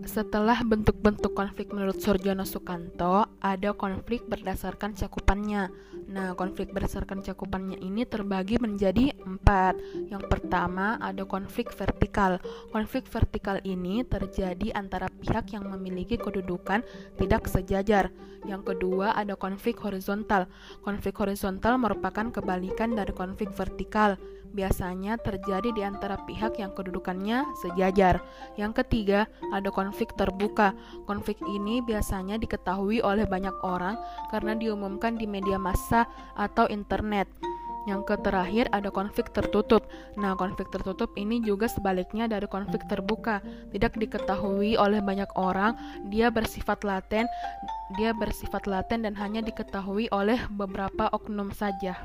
Setelah bentuk-bentuk konflik menurut Surjono Sukanto, ada konflik berdasarkan cakupannya. Nah, konflik berdasarkan cakupannya ini terbagi menjadi empat. Yang pertama ada konflik vertikal. Konflik vertikal ini terjadi antara pihak yang memiliki kedudukan tidak sejajar. Yang kedua ada konflik horizontal. Konflik horizontal merupakan kebalikan dari konflik vertikal biasanya terjadi di antara pihak yang kedudukannya sejajar. Yang ketiga, ada konflik terbuka. Konflik ini biasanya diketahui oleh banyak orang karena diumumkan di media massa atau internet. Yang terakhir ada konflik tertutup. Nah, konflik tertutup ini juga sebaliknya dari konflik terbuka. Tidak diketahui oleh banyak orang, dia bersifat laten, dia bersifat laten dan hanya diketahui oleh beberapa oknum saja.